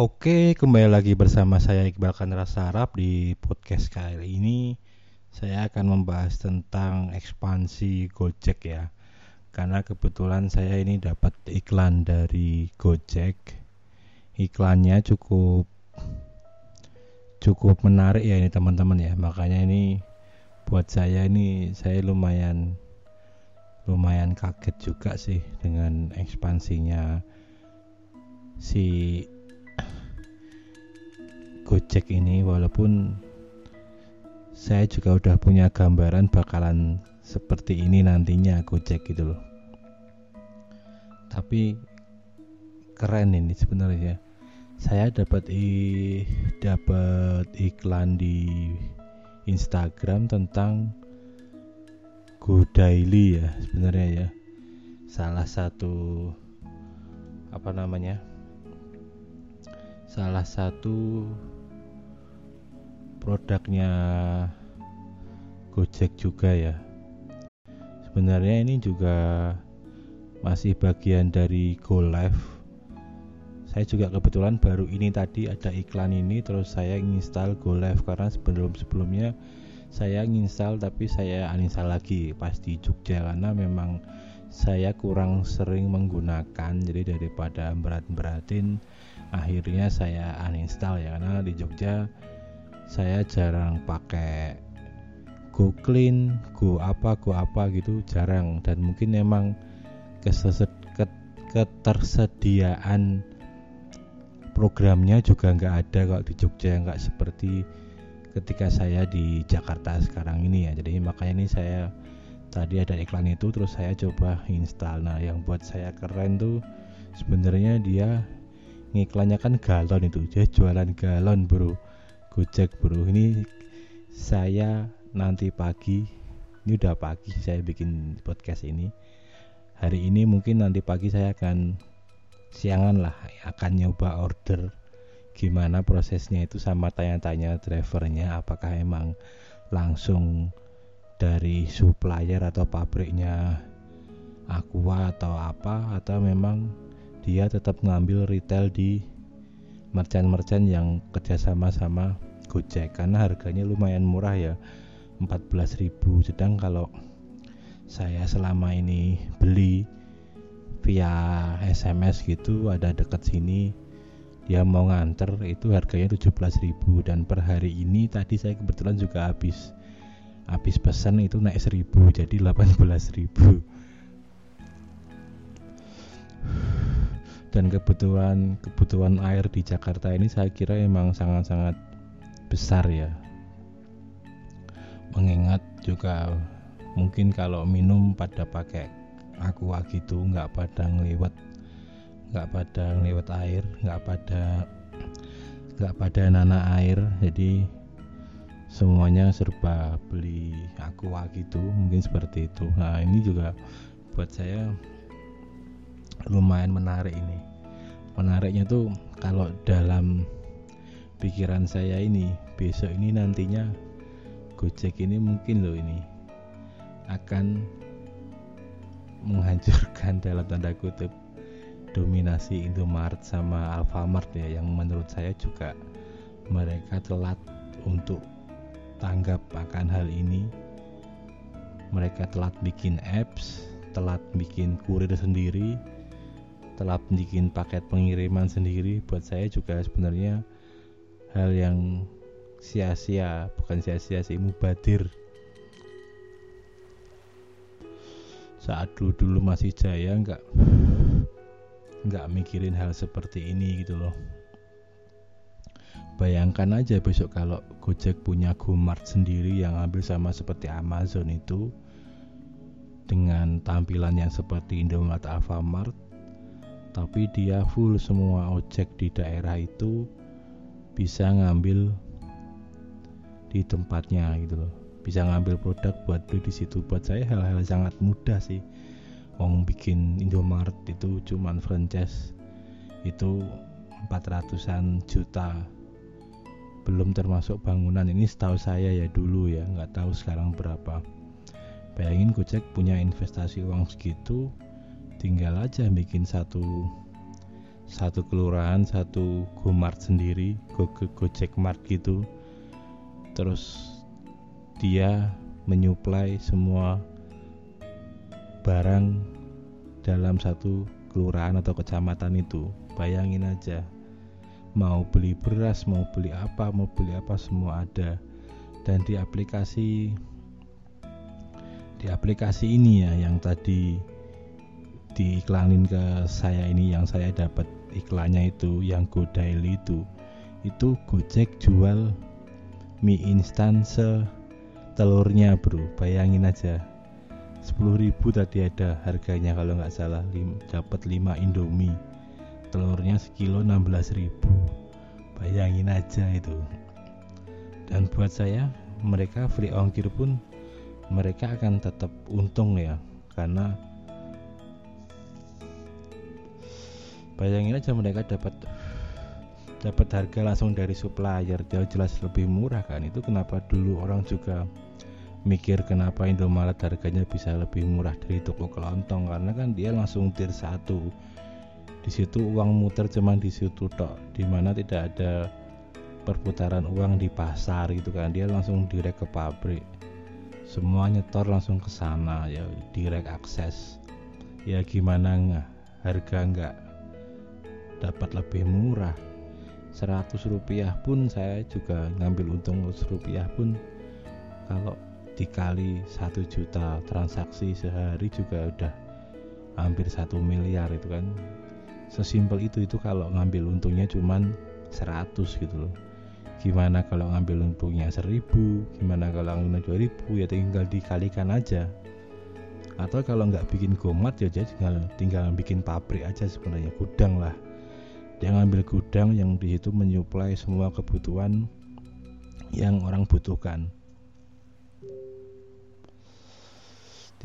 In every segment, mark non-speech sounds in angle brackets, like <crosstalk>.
Oke, kembali lagi bersama saya Iqbal Kanra Sarap di podcast kali ini. Saya akan membahas tentang ekspansi Gojek ya. Karena kebetulan saya ini dapat iklan dari Gojek. Iklannya cukup cukup menarik ya ini teman-teman ya. Makanya ini buat saya ini saya lumayan lumayan kaget juga sih dengan ekspansinya si Gojek ini walaupun saya juga udah punya gambaran bakalan seperti ini nantinya Gojek gitu loh. Tapi keren ini sebenarnya saya dapat i dapat iklan di Instagram tentang Go Daily ya sebenarnya ya. Salah satu apa namanya? Salah satu produknya Gojek juga ya. Sebenarnya ini juga masih bagian dari Go Live. Saya juga kebetulan baru ini tadi ada iklan ini terus saya install Go Live karena sebelum sebelumnya saya nginstal tapi saya uninstall lagi pas di Jogja karena memang saya kurang sering menggunakan. Jadi daripada berat-beratin akhirnya saya uninstall ya karena di Jogja saya jarang pakai go clean go apa go apa gitu jarang. Dan mungkin memang ketersediaan programnya juga nggak ada kalau di Jogja nggak seperti ketika saya di Jakarta sekarang ini ya. Jadi makanya ini saya tadi ada iklan itu terus saya coba install. Nah yang buat saya keren tuh sebenarnya dia ngiklannya kan galon itu dia jualan galon bro Gojek bro. Ini saya nanti pagi ini udah pagi saya bikin podcast ini. Hari ini mungkin nanti pagi saya akan siangan lah akan nyoba order gimana prosesnya itu sama tanya-tanya drivernya apakah emang langsung dari supplier atau pabriknya Aqua atau apa atau memang dia tetap ngambil retail di merchant-merchant yang kerjasama sama Gojek karena harganya lumayan murah ya 14.000 sedang kalau saya selama ini beli via SMS gitu ada dekat sini dia mau nganter itu harganya 17.000 dan per hari ini tadi saya kebetulan juga habis habis pesan itu naik 1000 jadi 18.000 dan kebutuhan kebutuhan air di Jakarta ini saya kira emang sangat-sangat besar ya. Mengingat juga mungkin kalau minum pada pakai aqua gitu nggak pada ngeliwat nggak pada ngeliwat air nggak pada nggak pada nana air. Jadi semuanya serba beli aqua gitu mungkin seperti itu. Nah ini juga buat saya lumayan menarik ini. Menariknya tuh kalau dalam pikiran saya ini besok ini nantinya Gojek ini mungkin loh ini akan menghancurkan <laughs> dalam tanda kutip dominasi Indomaret sama Alfamart ya yang menurut saya juga mereka telat untuk tanggap akan hal ini. Mereka telat bikin apps telat bikin kurir sendiri telah bikin paket pengiriman sendiri buat saya juga sebenarnya hal yang sia-sia bukan sia-sia sih mubadir. Saat dulu dulu masih jaya nggak nggak mikirin hal seperti ini gitu loh. Bayangkan aja besok kalau Gojek punya Gomart sendiri yang hampir sama seperti Amazon itu dengan tampilan yang seperti Indomaret Alfamart tapi dia full semua ojek di daerah itu bisa ngambil di tempatnya gitu loh. Bisa ngambil produk buat beli di situ. Buat saya hal-hal sangat mudah sih. Wong bikin Indomaret itu cuman franchise itu 400an juta. Belum termasuk bangunan. Ini setahu saya ya dulu ya. Nggak tahu sekarang berapa. Bayangin Gojek punya investasi uang segitu tinggal aja bikin satu satu kelurahan satu Gomart sendiri Go, Go, Gojek Mart gitu. Terus dia menyuplai semua barang dalam satu kelurahan atau kecamatan itu. Bayangin aja mau beli beras mau beli apa mau beli apa semua ada. Dan di aplikasi di aplikasi ini ya yang tadi diiklanin ke saya ini yang saya dapat iklannya itu yang Go Daily itu itu Gojek jual mie instan se telurnya bro. Bayangin aja 10.000 tadi ada harganya kalau nggak salah dapat 5 indomie telurnya sekilo 16.000 bayangin aja itu. Dan buat saya mereka free ongkir pun mereka akan tetap untung ya karena bayangin aja mereka dapat dapat harga langsung dari supplier. Jauh jelas lebih murah kan? Itu kenapa dulu orang juga mikir kenapa Indomaret harganya bisa lebih murah dari toko kelontong? Karena kan dia langsung tir satu. Di situ uang muter cuman di situ tok. Di mana tidak ada perputaran uang di pasar gitu kan? Dia langsung direct ke pabrik. Semua nyetor langsung ke sana ya direct akses. Ya gimana nggak? Harga nggak dapat lebih murah. 100 rupiah pun saya juga ngambil untung 100 rupiah pun. Kalau dikali 1 juta transaksi sehari juga udah hampir satu miliar itu kan. Sesimpel itu itu kalau ngambil untungnya cuman 100 gitu loh. Gimana kalau ngambil untungnya 1000 gimana kalau ngambil 2000 ya tinggal dikalikan aja. Atau kalau nggak bikin gomat ya tinggal tinggal bikin pabrik aja sebenarnya gudang lah dia ngambil gudang yang di situ menyuplai semua kebutuhan yang orang butuhkan.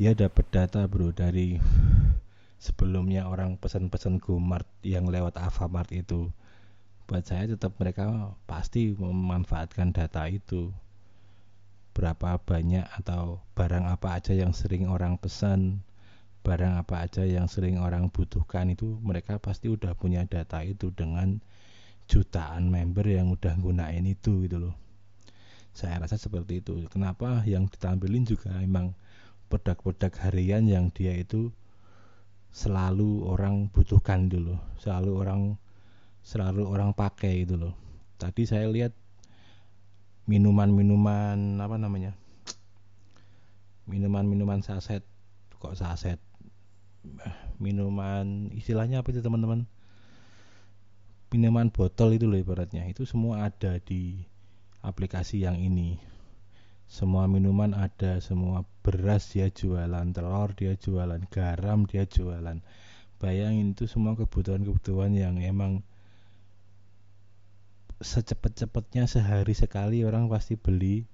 Dia dapat data bro dari sebelumnya orang pesan-pesan Gomart yang lewat Alfamart itu. Buat saya tetap mereka pasti memanfaatkan data itu. Berapa banyak atau barang apa aja yang sering orang pesan barang apa aja yang sering orang butuhkan itu mereka pasti udah punya data itu dengan jutaan member yang udah gunain itu gitu loh. Saya rasa seperti itu. Kenapa yang ditampilin juga emang produk-produk harian yang dia itu selalu orang butuhkan dulu selalu orang selalu orang pakai itu loh. Tadi saya lihat minuman-minuman apa namanya <tsk> minuman-minuman saset. Kok saset minuman istilahnya apa itu teman-teman? Minuman botol itu loh ibaratnya. Itu semua ada di aplikasi yang ini. Semua minuman ada semua beras dia jualan telur dia jualan garam dia jualan. Bayangin itu semua kebutuhan-kebutuhan yang emang secepat-cepatnya sehari sekali orang pasti beli.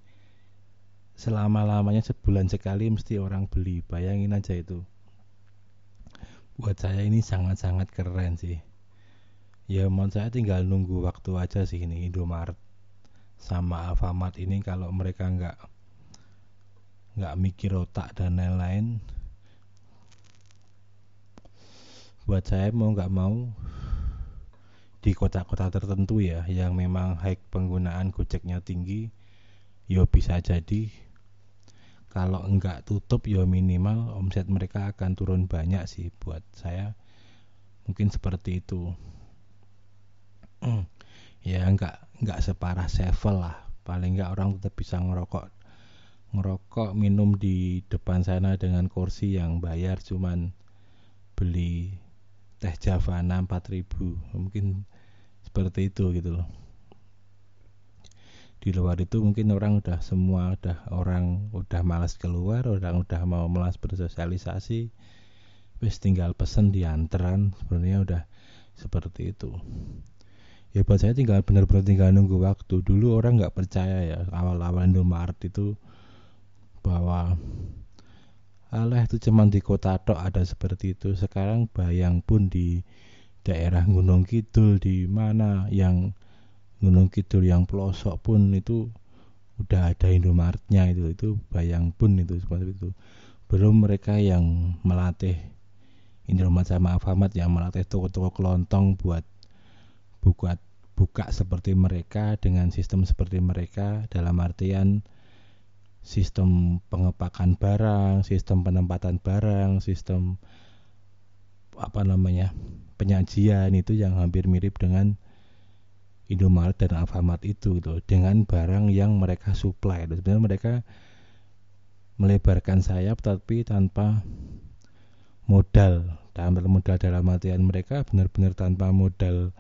Selama-lamanya sebulan sekali mesti orang beli. Bayangin aja itu buat saya ini sangat-sangat keren sih. Ya menurut saya tinggal nunggu waktu aja sih ini Indomaret sama Alfamart ini kalau mereka nggak nggak mikir otak dan lain-lain. Buat saya mau nggak mau di kota-kota tertentu ya yang memang high penggunaan gojeknya tinggi ya bisa jadi kalau enggak tutup ya minimal omset mereka akan turun banyak sih buat saya. Mungkin seperti itu. <clears throat> Ya enggak enggak separah sevel lah. Paling enggak orang tetap bisa ngerokok ngerokok minum di depan sana dengan kursi yang bayar cuman beli teh javana 4000 mungkin seperti itu gitu loh di luar itu mungkin orang udah semua udah orang udah malas keluar orang udah mau malas bersosialisasi wis tinggal pesen diantaran sebenarnya udah seperti itu. Ya buat saya tinggal benar-benar tinggal nunggu waktu. Dulu orang nggak percaya ya awal-awal Indomaret itu bahwa alah itu cuman di kota tok ada seperti itu. Sekarang bayang pun di daerah Gunung Kidul di mana yang Gunung Kidul yang pelosok pun itu udah ada Indomaretnya itu itu bayang pun itu seperti itu. Belum mereka yang melatih Indomaret sama Alfamart yang melatih toko-toko kelontong buat buka buka seperti mereka dengan sistem seperti mereka dalam artian sistem pengepakan barang, sistem penempatan barang, sistem apa namanya penyajian itu yang hampir mirip dengan Indomaret dan Alfamart itu gitu dengan barang yang mereka supply. Sebenarnya mereka melebarkan sayap tapi tanpa modal dalam modal dalam artian mereka benar-benar tanpa modal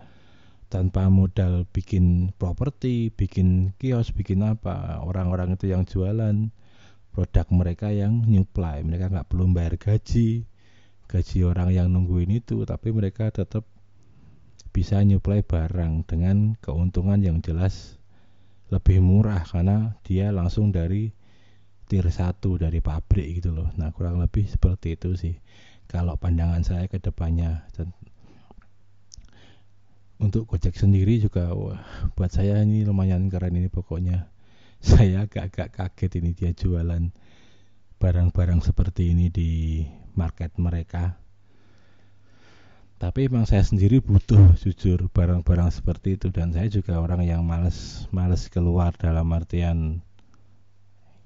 tanpa modal bikin properti, bikin kios, bikin apa. Orang-orang itu yang jualan produk mereka yang nyuplai, mereka nggak perlu bayar gaji, gaji orang yang nungguin itu, tapi mereka tetap bisa nyuplai barang dengan keuntungan yang jelas lebih murah karena dia langsung dari tier 1 dari pabrik gitu loh. Nah, kurang lebih seperti itu sih kalau pandangan saya ke depannya. Untuk Gojek sendiri juga wah, buat saya ini lumayan keren ini pokoknya. <laughs> Saya agak-agak kaget ini dia jualan barang-barang seperti ini di market mereka tapi emang saya sendiri butuh jujur barang-barang seperti itu. Dan saya juga orang yang males males keluar dalam artian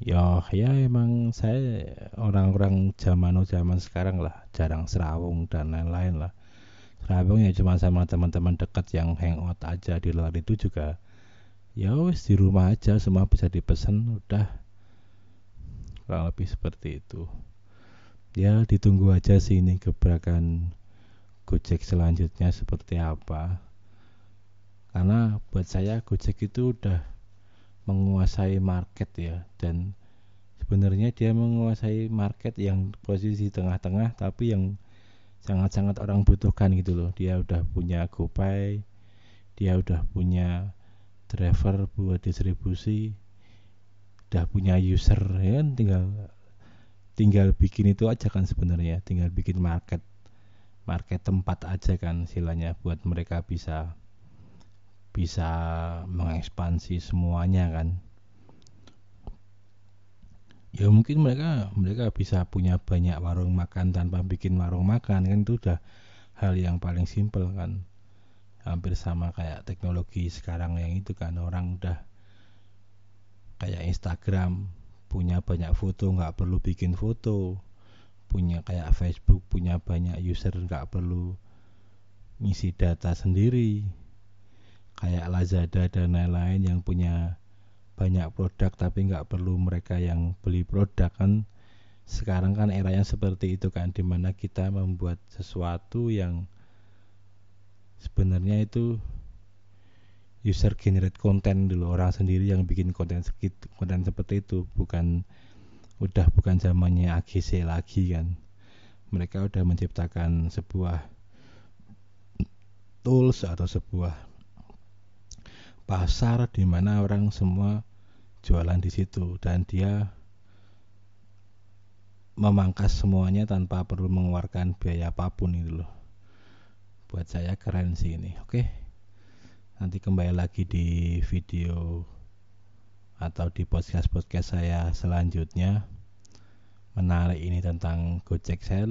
ya ya emang saya orang-orang zaman zaman sekarang lah jarang serawung dan lain-lain lah. Serawung ya cuma sama teman-teman dekat yang hangout aja di luar itu juga ya wes di rumah aja semua bisa dipesan udah. Kurang lebih seperti itu. Ya ditunggu aja sih ini gebrakan Gojek selanjutnya seperti apa? Karena buat saya Gojek itu udah menguasai market ya dan sebenarnya dia menguasai market yang posisi tengah-tengah tapi yang sangat-sangat orang butuhkan gitu loh. Dia udah punya GoPay dia udah punya driver buat distribusi udah punya user ya kan? Tinggal tinggal bikin itu aja kan sebenarnya tinggal bikin market market tempat aja kan silanya buat mereka bisa bisa mengekspansi semuanya kan. Ya mungkin mereka mereka bisa punya banyak warung makan tanpa bikin warung makan kan itu udah hal yang paling simpel kan. Hampir sama kayak teknologi sekarang yang itu kan orang udah kayak Instagram punya banyak foto nggak perlu bikin foto punya kayak Facebook punya banyak user nggak perlu ngisi data sendiri. Kayak Lazada dan lain-lain yang punya banyak produk tapi nggak perlu mereka yang beli produk kan. Sekarang kan era yang seperti itu kan di mana kita membuat sesuatu yang sebenarnya itu user generate konten dulu orang sendiri yang bikin konten konten seperti itu bukan udah bukan zamannya AGC lagi kan. Mereka udah menciptakan sebuah tools atau sebuah pasar di mana orang semua jualan di situ. Dan dia memangkas semuanya tanpa perlu mengeluarkan biaya apa pun itu loh. Buat saya keren sih ini. Oke. Nanti kembali lagi di video atau di podcast podcast saya selanjutnya menarik ini tentang Gojek. Saya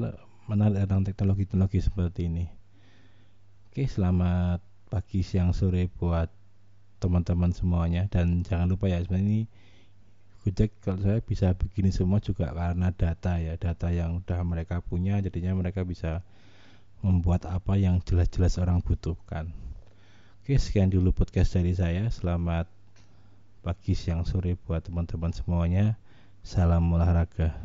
menarik tentang teknologi-teknologi seperti ini. Oke selamat pagi siang sore buat teman-teman semuanya. Dan jangan lupa ya sebenarnya ini Gojek kalau saya bisa begini semua juga karena data ya data yang udah mereka punya jadinya mereka bisa membuat apa yang jelas-jelas orang butuhkan. Oke sekian dulu podcast dari saya. Selamat pagi siang sore buat teman-teman semuanya. Salam olahraga